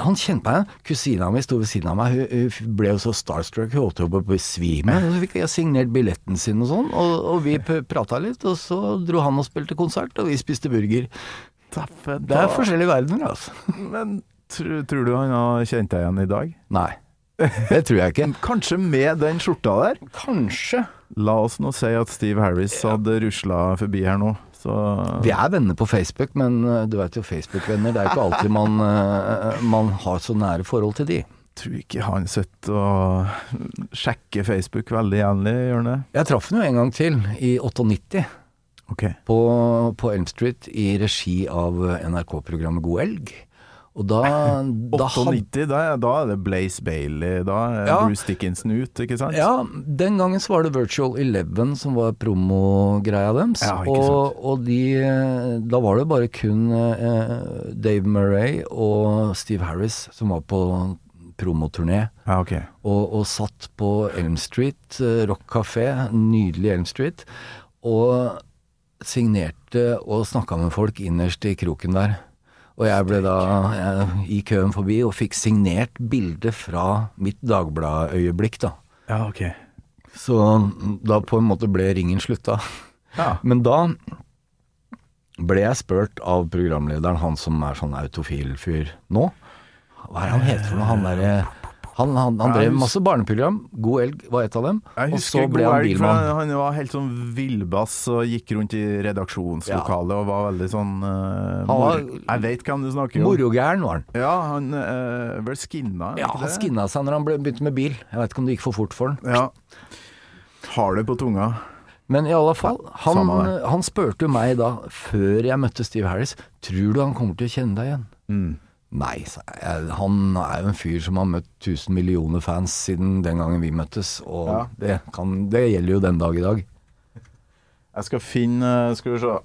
Speaker 1: han kjente meg. Kusina mi sto ved siden av meg. Hun, hun ble jo så starstruck, hun holdt jo på å besvime. Så fikk jeg signert billetten sin og sånn, og, og vi prata litt. Og så dro han og spilte konsert, og vi spiste burger.
Speaker 2: Taffe,
Speaker 1: Det er forskjellige verdener, altså.
Speaker 2: Men tror, tror du han har kjent deg igjen i dag?
Speaker 1: Nei, det tror jeg ikke.
Speaker 2: Kanskje med den skjorta der?
Speaker 1: Kanskje.
Speaker 2: La oss nå si at Steve Harris hadde rusla forbi her nå, så
Speaker 1: Vi er venner på Facebook, men uh, du vet jo Facebook-venner, det er ikke alltid man, uh, man har så nære forhold til de.
Speaker 2: tror ikke han sitter og sjekker Facebook veldig jevnlig, gjør han det?
Speaker 1: Jeg traff han jo en gang til, i 98,
Speaker 2: Ok.
Speaker 1: på, på Elm Street, i regi av NRK-programmet God elg. Og da, <laughs> da
Speaker 2: 98, da, er- da er det Blaze Bailey, da er
Speaker 1: Ja.
Speaker 2: Bruce Dickinson ut, ikke sant?
Speaker 1: Ja, den gangen så var det Virtual Eleven som var promogreia deres.
Speaker 2: Ja,
Speaker 1: og, og de Da var det bare kun eh, Dave Murray og Steve Harris som var på promoturné.
Speaker 2: Ja, okay.
Speaker 1: Og, og satt på Elm Street, eh, Rock Café, nydelig Elm Street, og signerte og snakka med folk innerst i kroken der. Og jeg ble da jeg, i køen forbi og fikk signert bilde fra mitt Dagbladet-øyeblikk, da.
Speaker 2: Ja, ok.
Speaker 1: Så da på en måte ble ringen slutta.
Speaker 2: Ja.
Speaker 1: Men da ble jeg spurt av programlederen, han som er sånn autofil fyr nå. Hva er det han heter for noe? Han derre han, han, han drev masse barneprogram. God elg var et av dem.
Speaker 2: Jeg
Speaker 1: Og så ble han bilmann.
Speaker 2: han- var helt sånn villbass og gikk rundt i redaksjonslokalet og var veldig sånn
Speaker 1: uh, var-
Speaker 2: Jeg veit hvem du snakker om.
Speaker 1: Morogæren var han.
Speaker 2: Ja, han uh, ble skinna,
Speaker 1: Ja, han skinna seg når han begynte med bil. Jeg vet ikke om det gikk for fort for han.
Speaker 2: Ja. Har det på tunga.
Speaker 1: Men i alle fall, han, han spurte meg da, før jeg møtte Steve Harris, tror du han kommer til å kjenne deg igjen?
Speaker 2: Mm.
Speaker 1: Nei. Han er jo en fyr som har møtt 1000 millioner fans siden den gangen vi møttes, og
Speaker 2: Ja.
Speaker 1: det, kan, det gjelder jo den dag i dag.
Speaker 2: Jeg skal finne Skal vi se.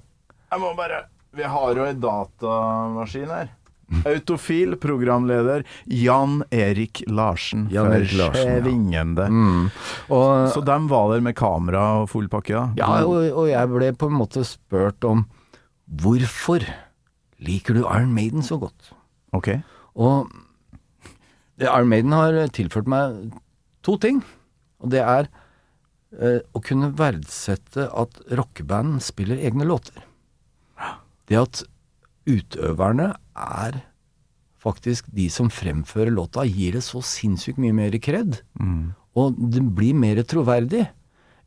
Speaker 2: Jeg må bare Vi har jo ei datamaskin her. <laughs> Autofil programleder Jan Erik Larsen.
Speaker 1: Jan Erik Larsen, ja.
Speaker 2: Svingende.
Speaker 1: Mm. Og,
Speaker 2: Så dem var der med kamera og full pakke, da?
Speaker 1: ja, og, og jeg ble på en måte spurt om hvorfor liker du Iron Maiden så godt?
Speaker 2: Ok.
Speaker 1: Og <laughs> Iron Maiden har tilført meg to ting. Og det er eh, å kunne verdsette at rockeband spiller egne låter. Det at utøverne er faktisk de som fremfører låta, gir det så sinnssykt mye mer kred. Og det blir mer troverdig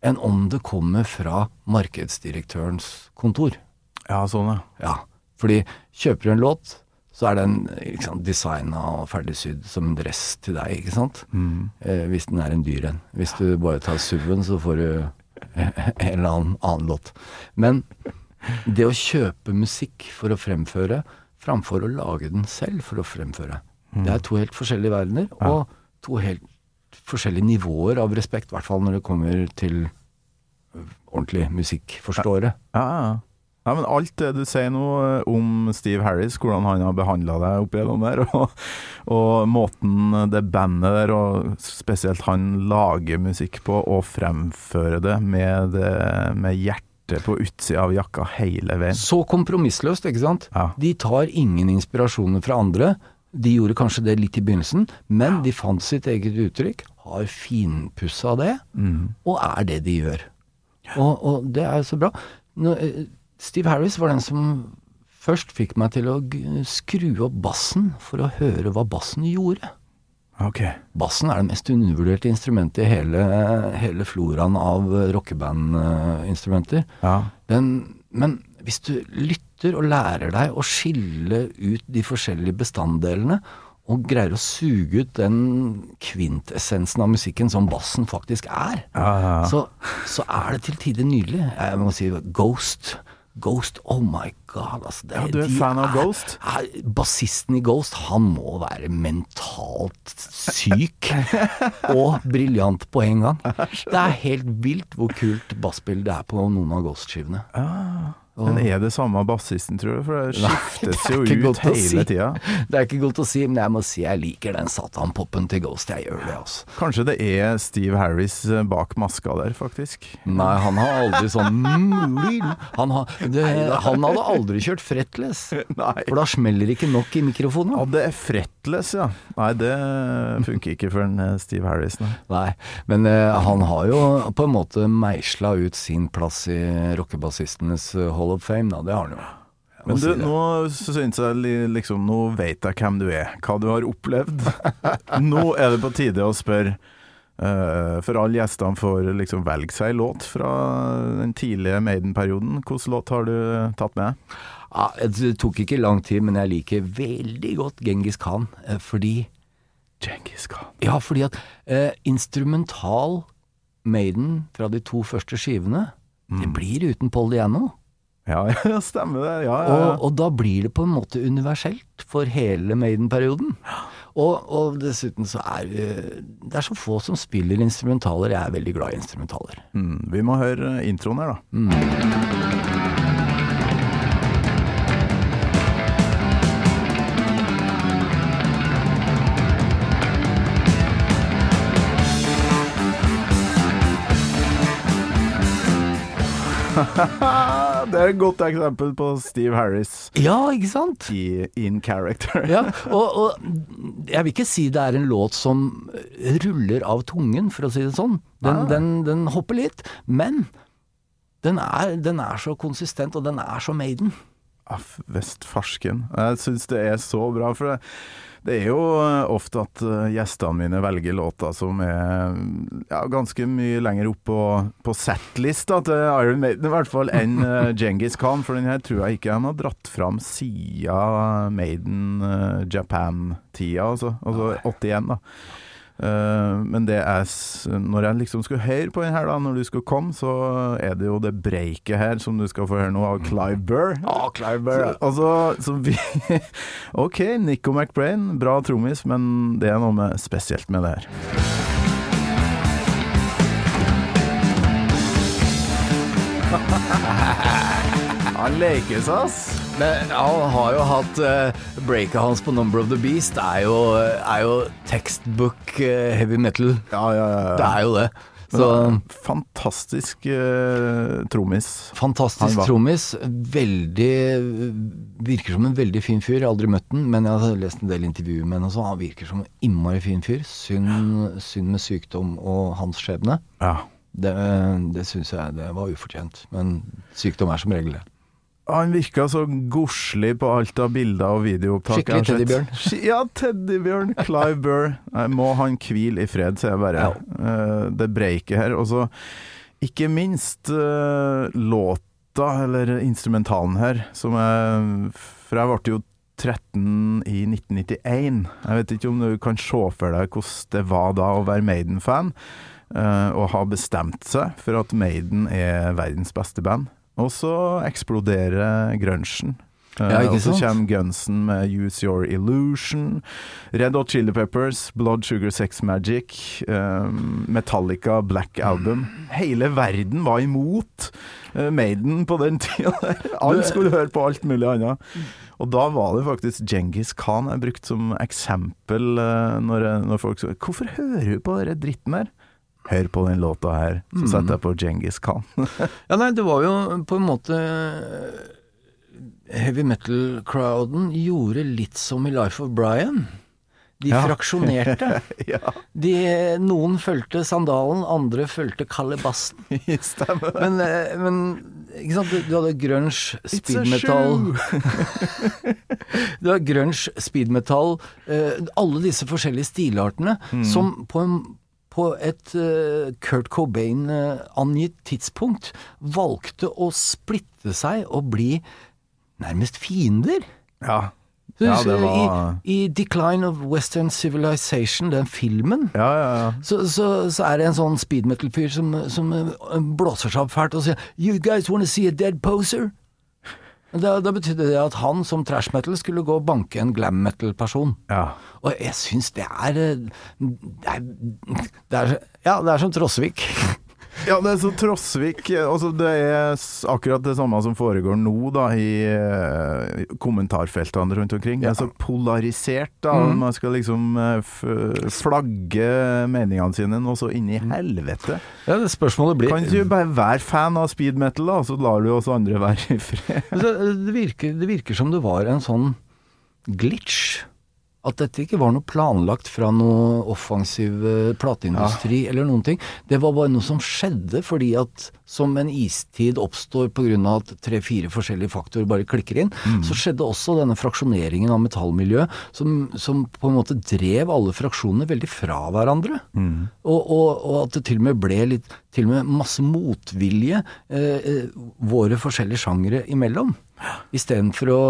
Speaker 1: enn om det kommer fra markedsdirektørens kontor.
Speaker 2: Ja, sånn, ja.
Speaker 1: Ja, fordi kjøper du en låt, så er den sant, designa og ferdigsydd som en dress til deg, ikke sant? Eh, hvis den er en dyr en. Hvis du bare tar SUV-en, så får du <laughs> en eller annen, annen låt. Men det å kjøpe musikk for å fremføre, framfor å lage den selv for å fremføre, det er to helt forskjellige verdener, og to helt forskjellige nivåer av respekt, i hvert fall når det kommer til ordentlig musikkforståere.
Speaker 2: Ja, ja. Ja, men alt det du sier nå eh, om Steve Harris, hvordan han har behandla deg opp igjennom der, <laughs> og, og måten det bandet der, og spesielt han lager musikk på, og fremfører det med, med hjertet på utsida av jakka hele veien.
Speaker 1: Så kompromissløst, ikke sant?
Speaker 2: Ja.
Speaker 1: De tar ingen inspirasjoner fra andre. De gjorde kanskje det litt i begynnelsen, men de fant sitt eget uttrykk, har finpussa det, og er det de gjør. Og, og det er så bra. Nå, eh, Steve Harris var den som først fikk meg til å skru opp bassen for å høre hva bassen gjorde.
Speaker 2: Ok.
Speaker 1: Bassen er det mest undervurderte instrumentet i hele, hele floraen av rockebandinstrumenter.
Speaker 2: Ja.
Speaker 1: Den, men hvis du lytter og lærer deg å skille ut de forskjellige bestanddelene, og greier å suge ut den kvintessensen av musikken som bassen faktisk er,
Speaker 2: ja, ja.
Speaker 1: Så, så er det til tider nydelig. Jeg må si Ghost. Ghost, oh my god. Altså, det,
Speaker 2: Ja, du er fan av Ghost?
Speaker 1: Bassisten i Ghost, han må være mentalt syk <laughs> og briljant på en gang. Det er helt vilt hvor kult basspill det er på noen av Ghost-skivene.
Speaker 2: Men er det samme bassisten, tror du? For det
Speaker 1: Nei,
Speaker 2: skiftes
Speaker 1: det er
Speaker 2: jo ut hele
Speaker 1: si.
Speaker 2: tida.
Speaker 1: Det er ikke godt å si, men jeg må si jeg liker den satan-popen til Ghost. Jeg gjør det, altså.
Speaker 2: Kanskje det er Steve Harris eh, bak maska der, faktisk.
Speaker 1: Nei, han har aldri sånn Han, har, <laughs> det, han hadde aldri kjørt fretless. <laughs>
Speaker 2: Nei.
Speaker 1: For da smeller ikke nok i mikrofonen.
Speaker 2: Ja, det er fretless, ja. Nei, det funker ikke for en eh, Steve Harris, nei.
Speaker 1: Nei, men uh, han har jo på en måte meisla ut sin plass i rockebassistenes eh, Hall of Fame, da. Det har han jo.
Speaker 2: Men du, nå syns jeg liksom Nå vet jeg hvem du er, hva du har opplevd. <laughs> nå er det på tide å spørre. eh, for alle gjestene får liksom velge seg låt fra den tidlige Maiden-perioden. Hvilken låt har du tatt med?
Speaker 1: Ja, det tok ikke lang tid, men jeg liker veldig godt Genghis Khan. eh, Fordi
Speaker 2: Genghis Khan.
Speaker 1: Ja, fordi at eh, instrumental Maiden fra de to første skivene, det blir uten Paul Diano.
Speaker 2: Ja, <laughs> ja, stemmer det. Ja, ja.
Speaker 1: Og, og da blir det på en måte universelt for hele Maiden-perioden. Og, og dessuten så er vi det er så få som spiller instrumentaler. Jeg er veldig glad i instrumentaler.
Speaker 2: Mm, vi må høre introen her, da. <laughs> det er et godt eksempel på Steve Harris
Speaker 1: Ja, ikke sant?
Speaker 2: i in character.
Speaker 1: Ja, og, og jeg vil ikke si det er en låt som ruller av tungen, for å si det sånn. Den,
Speaker 2: Ah.
Speaker 1: den, den hopper litt, men den er, den er så konsistent, og den er så Maiden.
Speaker 2: Aff, Vest farsken. Jeg syns det er så bra, for det, det er jo eh, ofte at eh, gjestene mine velger låter som er ja, ganske mye lenger opp på, på settlista til Iron Maiden, i hvert fall, enn eh, <laughs> Genghis Khan. For den her tror jeg ikke han har dratt fram siden Maiden Japan-tida, altså. Altså 81, da. Eh, men det er Når jeg liksom skulle høre på den her, da, når du skulle komme, så er det jo det breiket her som du skal få høre nå, av Clive Burr.
Speaker 1: Oh, Clive Burr.
Speaker 2: Så, altså, så vi <laughs> OK, Nico McBrain, bra trommis, men det er noe med spesielt med det her. <laughs> Han leker seg, ass.
Speaker 1: Men han har jo hatt uh, breaket hans på Number of the Beast. Er jo, er jo textbook uh, heavy metal.
Speaker 2: Ja, ja, ja.
Speaker 1: Det er jo det. Så
Speaker 2: fantastisk uh, trommis.
Speaker 1: Fantastisk trommis. Veldig Virker som en veldig fin fyr. Jeg har aldri møtt den, men jeg har lest en del intervjuer med ham. Han virker som en innmari fin fyr. Synd, synd med sykdom og hans skjebne.
Speaker 2: Ja.
Speaker 1: Det, det syns jeg det var ufortjent. Men sykdom er som regel det.
Speaker 2: Han virka så godslig på alt av bilder og videoopptak.
Speaker 1: Skikkelig teddybjørn.
Speaker 2: Ja, teddybjørn. Clive Burr. Jeg må han hvile i fred, sier jeg bare. Eh, det breiket her. Og så ikke minst uh, låta, eller instrumentalen her, som jeg For jeg ble jo 13 i 1991. Jeg vet ikke om du kan se for deg hvordan det var da å være Maiden-fan, uh, og ha bestemt seg for at Maiden er verdens beste band. Og så eksploderer grunchen. Eh,
Speaker 1: Ja, ikke
Speaker 2: og så kommer Gunsen med Use Your Illusion. Red Hot Chili Peppers, Blood Sugar Sex Magic. eh, Metallica, Black Album. Hele verden var imot eh, Maiden på den <laughs> tida. Alle skulle høre på alt mulig annet. Og da var det faktisk Genghis Khan jeg brukte som eksempel eh, når, når folk sa Hvorfor hører du på den dritten der? Hør på den låta her. Så setter jeg på Genghis Khan. <laughs>
Speaker 1: Ja, nei, det var jo på en måte Heavy metal-crowden gjorde litt som i Life of Brian. De
Speaker 2: Ja. <laughs>
Speaker 1: fraksjonerte.
Speaker 2: ja,
Speaker 1: De, noen fulgte sandalen, andre fulgte kalibassen. <laughs>
Speaker 2: stemmer.
Speaker 1: Men, eh, men ikke sant, du, du hadde grunge,
Speaker 2: It's
Speaker 1: speed metal. Du har grunge, speed metal, eh, alle disse forskjellige stilartene
Speaker 2: Mm.
Speaker 1: som på, en, på et eh, Kurt Cobain-angitt tidspunkt valgte å splitte seg og bli nærmest fiender.
Speaker 2: Ja. Ja, det var-
Speaker 1: I, I 'Decline of Western Civilization', den filmen,
Speaker 2: Ja, ja, ja.
Speaker 1: så, så, så er det en sånn speed metal-fyr som, som eh, blåser seg opp fælt og sier 'You guys wanna see a dead poser?' Da, da betydde det at han som trash metal skulle gå og banke en glam metal-person.
Speaker 2: ja.
Speaker 1: Og jeg syns det er eh, det er, det er Ja, det er som Trossvik.
Speaker 2: Ja, det er så Trosvik altså Det er akkurat det samme som foregår nå, da, i eh, kommentarfeltene rundt omkring. Det er så polarisert, da.
Speaker 1: Mm.
Speaker 2: Man skal liksom eh, flagge meningene sine noe så inn i helvete.
Speaker 1: Ja, det Spørsmålet blir
Speaker 2: Kan ikke du bare være fan av speed metal, da, så lar du oss andre være i fred?
Speaker 1: Det, virker, det virker som det var en sånn glitch. At dette ikke var noe planlagt fra noe offensiv plateindustri ja. eller noen ting. Det var bare noe som skjedde fordi at som en istid oppstår pga. at tre-fire forskjellige faktorer bare klikker inn, så skjedde også denne fraksjoneringen av metallmiljøet som, som på en måte drev alle fraksjonene veldig fra hverandre. Og, og, og at det til og med ble litt til og med masse motvilje eh, eh, våre forskjellige sjangere imellom. Istedenfor å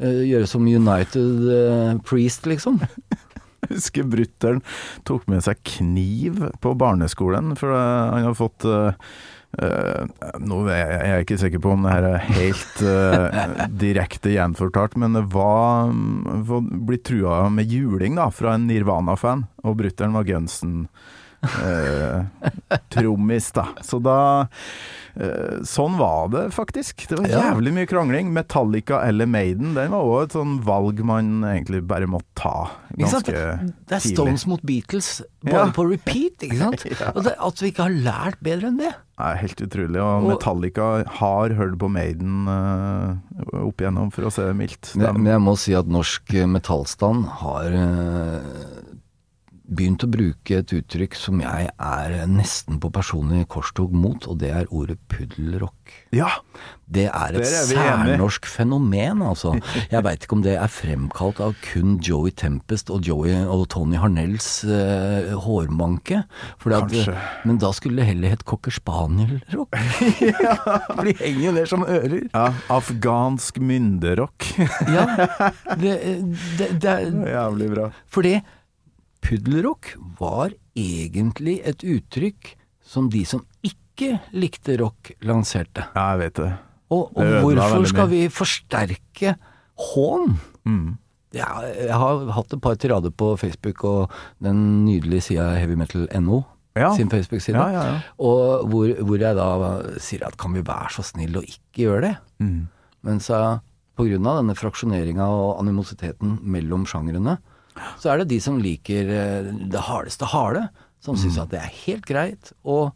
Speaker 1: eh, gjøre som United eh, Priest, liksom.
Speaker 2: Jeg <laughs> husker brutter'n tok med seg kniv på barneskolen, for eh, han har fått eh, Nå er jeg ikke sikker på om det her er helt uh, <laughs> direkte gjenfortalt, men det var mm, blitt trua med juling da, fra en Nirvana-fan, og brutter'n var Gunsen. Eh, trommis, da. Så da eh, Sånn var det faktisk. Det var jævlig mye krangling. Metallica eller Maiden, den var òg et sånn valg man egentlig bare måtte ta ganske tidlig.
Speaker 1: Det er. Stones mot Beatles bare
Speaker 2: Ja.
Speaker 1: på repeat, ikke sant? <laughs> Og det, at vi ikke har lært bedre enn det.
Speaker 2: Nei, helt utrolig. Og, Metallica har hørt på Maiden uh, opp igjennom, for å se det mildt.
Speaker 1: Men, men jeg må si at norsk metallstand har eh, begynt å bruke et uttrykk som jeg er nesten på personlig korstog mot, og det er ordet puddelrock.
Speaker 2: ja,
Speaker 1: Det er et
Speaker 2: er
Speaker 1: særnorsk fenomen, altså. Jeg veit ikke om det er fremkalt av kun Joey Tempest og, Joey, og Tony Harnells uh, hårmanke. At, men da skulle det heller hett cocker spaniel-rock. <laughs> <laughs> For de henger jo ned som ører.
Speaker 2: ja. Afghansk mynderock.
Speaker 1: Ja, det, det, det er
Speaker 2: Jævlig bra.
Speaker 1: Fordi puddelrock var egentlig et uttrykk som de som ikke likte rock, lanserte.
Speaker 2: Ja, jeg vet det.
Speaker 1: Og, og
Speaker 2: Det
Speaker 1: hvorfor skal vi forsterke hån?
Speaker 2: Mm.
Speaker 1: Ja, jeg har hatt et par tirader på Facebook og den nydelige sida heavymetal.no
Speaker 2: Ja.
Speaker 1: sin Facebook-side.
Speaker 2: Ja, ja, ja.
Speaker 1: Og hvor, hvor jeg da sier at kan vi være så snill å ikke gjøre det?
Speaker 2: Mm.
Speaker 1: Men så av denne fraksjoneringa og animositeten mellom sjangrene, så er det de som liker eh, det hardeste harde, som
Speaker 2: Mm.
Speaker 1: syns at det er helt greit å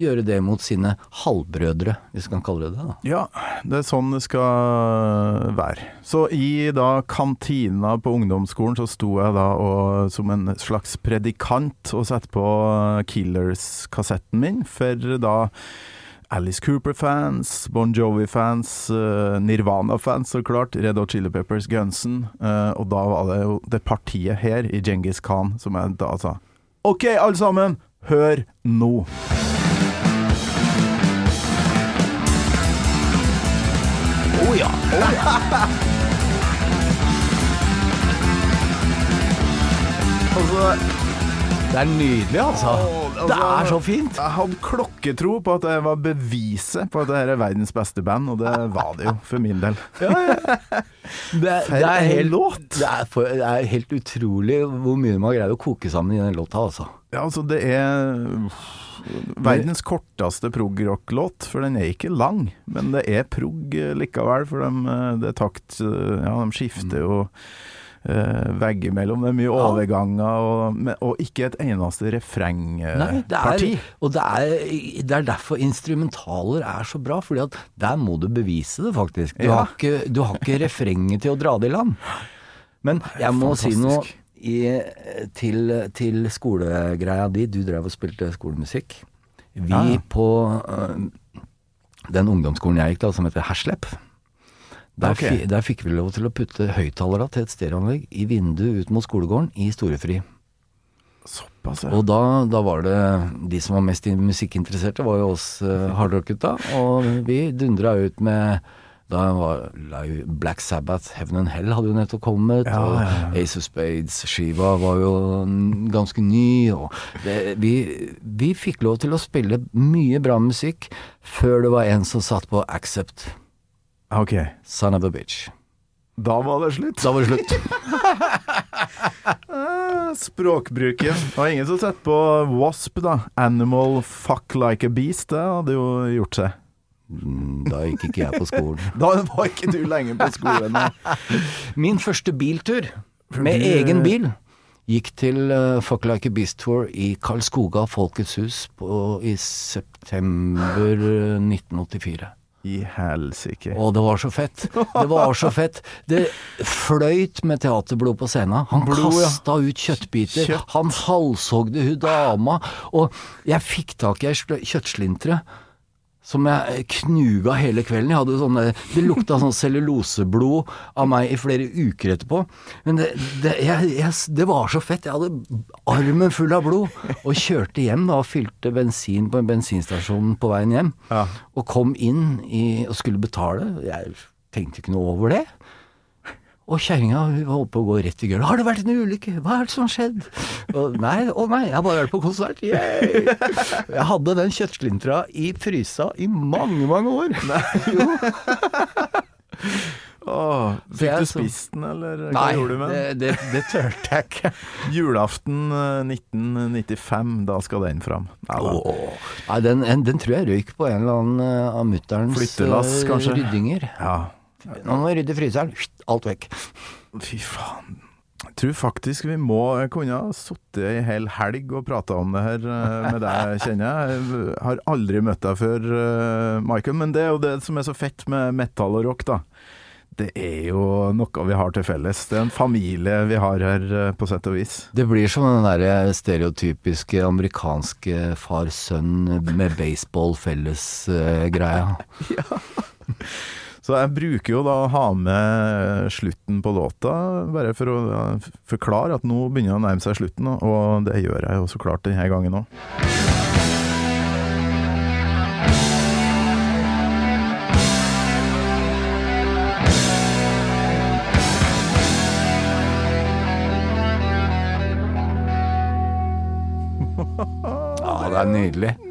Speaker 1: gjøre det mot sine halvbrødre, hvis vi kan kalle det det. da.
Speaker 2: Ja, det er sånn det skal være. Så i da kantina på ungdomsskolen så sto jeg da og, som en slags predikant og satte på Killers-kassetten min, for da Alice Cooper-fans, Bon Jovi-fans, uh, Nirvana-fans så klart, Red Hot Chili Peppers, Gunsen, Uh, og da var det jo det partiet her i Genghis Khan som jeg da sa OK, alle sammen, hør nå!
Speaker 1: Å ja! <laughs>
Speaker 2: Altså,
Speaker 1: Det er nydelig, altså. Det er så fint.
Speaker 2: Jeg hadde klokketro på at det var beviset på at det her er verdens beste band, og det var det jo, for min del.
Speaker 1: Det, <laughs> det, er helt. Det er, for, det er helt utrolig hvor mye man har greid å koke sammen i den låta, altså.
Speaker 2: Ja, altså, det er verdens korteste prog-rock-låt, for den er ikke lang, men det er prog likevel, for de, det er takt Ja, de skifter jo eh, veggimellom. Det er mye overganger, og, og ikke et eneste refrengparti.
Speaker 1: og det er, det er derfor instrumentaler er så bra, fordi at der må du bevise det, faktisk. Du,
Speaker 2: Ja.
Speaker 1: har, ikke, du har ikke refrenget til å dra det i land. Men jeg må si noe i, til, til skolegreia di. Du drev og spilte skolemusikk. Vi
Speaker 2: Ja,
Speaker 1: på uh, den ungdomsskolen jeg gikk da, som heter Herslep, der,
Speaker 2: okay.
Speaker 1: fi, der fikk vi lov til å putte høyttalere til et stereoanlegg i vinduet ut mot skolegården i storefri.
Speaker 2: Såpass, ja.
Speaker 1: Og da, da var det De som var mest musikkinteresserte, var jo oss uh, hardrock-gutta. Og vi dundra ut med Da var Black Sabbath, Heaven and Hell hadde jo nettopp kommet.
Speaker 2: Ja,
Speaker 1: og
Speaker 2: ja, Og
Speaker 1: Ace of Spades, Shiva var jo ganske ny. Og det, vi, vi fikk lov til å spille mye bra musikk før det var en som satt på Accept.
Speaker 2: Ok,
Speaker 1: Son of a bitch.
Speaker 2: da var det slutt.
Speaker 1: Da var det slutt.
Speaker 2: Eh, <laughs> Språkbruken. Det var ingen som setter på Wasp, da. Animal fuck like a beast. Det hadde jo gjort seg.
Speaker 1: Mm, Da gikk ikke jeg på skolen. <laughs>
Speaker 2: Da var ikke du lenger på skolen. <laughs>
Speaker 1: Min første biltur, med egen bil, gikk til uh, Fuck Like a Beast Tour i Karlskoga Folkets hus på, i september eh, 1984.
Speaker 2: I helsike.
Speaker 1: Å, det var så fett. Det var så fett. Det fløyt med teaterblod på scenen. Han
Speaker 2: Blod, ja.
Speaker 1: kasta ut kjøttbiter.
Speaker 2: Kjøtt.
Speaker 1: Han halshogde hun dama. Og jeg fikk tak i ei kjøttslintre. Som jeg knuga hele kvelden. Jeg hadde sånne, det lukta sånn celluloseblod av meg i flere uker etterpå. Men det, det, jeg, jeg, det var så fett. Jeg hadde armen full av blod. Og kjørte hjem da, og fylte bensin på en bensinstasjon på veien hjem.
Speaker 2: Ja.
Speaker 1: Og kom inn i, og skulle betale. Jeg tenkte ikke noe over det. Og kjerringa holdt på å gå rett i gulvet. 'Har det vært en ulykke? Hva er det som har skjedd?' Og nei, å nei, jeg har bare vært på konsert. Yay! Jeg hadde den kjøttslintra i frysa i mange, mange år. Jo.
Speaker 2: Åh, fikk du spist den, eller hva
Speaker 1: Nei,
Speaker 2: gjorde du med den?
Speaker 1: det, det, det turte jeg ikke.
Speaker 2: Julaften eh, 1995, da skal den fram.
Speaker 1: Nei. Nei, den, den tror jeg røyk på en eller annen eh, av mutterns
Speaker 2: Flyttelass,
Speaker 1: eh, ryddinger.
Speaker 2: ja.
Speaker 1: Nå må vi rydde fryseren. Alt vekk.
Speaker 2: Fy faen. Jeg tror faktisk vi må kunne ha sittet ei hel helg og prata om det her eh, med deg, <laughs> kjenner jeg. Jeg har aldri møtt deg før, eh, Michael, men det er jo det som er så fett med metal og rock, da. Det er jo noe vi har til felles. Det er en familie vi har her, eh, på sett og vis.
Speaker 1: Det blir som den der stereotypiske amerikanske far-sønn med baseball-felles-greia. <laughs>
Speaker 2: Så jeg bruker jo da å ha med slutten på låta, bare for å forklare at nå begynner det å nærme seg slutten, og det gjør jeg jo så klart denne gangen òg.
Speaker 1: Ja, det er nydelig.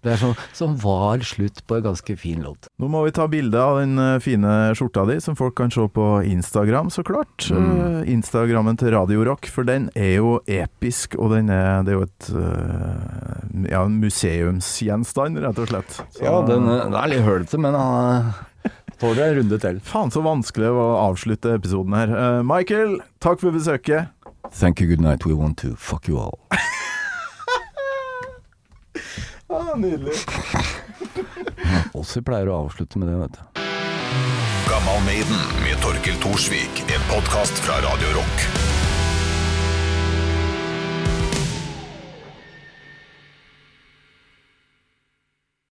Speaker 1: Det er sånn som var slutt på en ganske fin låt.
Speaker 2: Nå må vi ta bilde av den eh, fine skjorta di, som folk kan se på Instagram, så klart. Mm. Instagrammen til Radio Rock, for den er jo episk, og den er, det er jo et eh, ja, en museumsgjenstand, rett og slett. Så-
Speaker 1: Ja, den, er, den er litt hølete, men han tåler en runde til.
Speaker 2: Faen så vanskelig å avslutte episoden her. Uh, Michael, takk for besøket.
Speaker 1: Thank you, good night, we want to fuck you all. <laughs>
Speaker 2: Ah, nydelig. <laughs>
Speaker 1: Åssi pleier å avslutte med det, vet du.
Speaker 4: Gammal Maiden med Torkel Thorsvik. En podkast fra Radio Rock.